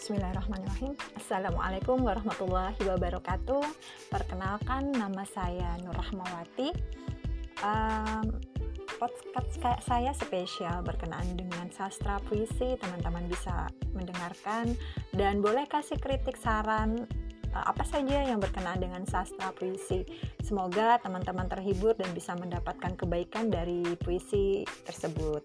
Bismillahirrahmanirrahim Assalamualaikum warahmatullahi wabarakatuh Perkenalkan nama saya Nur Rahmawati um, Podcast saya spesial berkenaan dengan sastra puisi Teman-teman bisa mendengarkan Dan boleh kasih kritik saran uh, apa saja yang berkenaan dengan sastra puisi. Semoga teman-teman terhibur dan bisa mendapatkan kebaikan dari puisi tersebut.